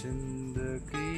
真的给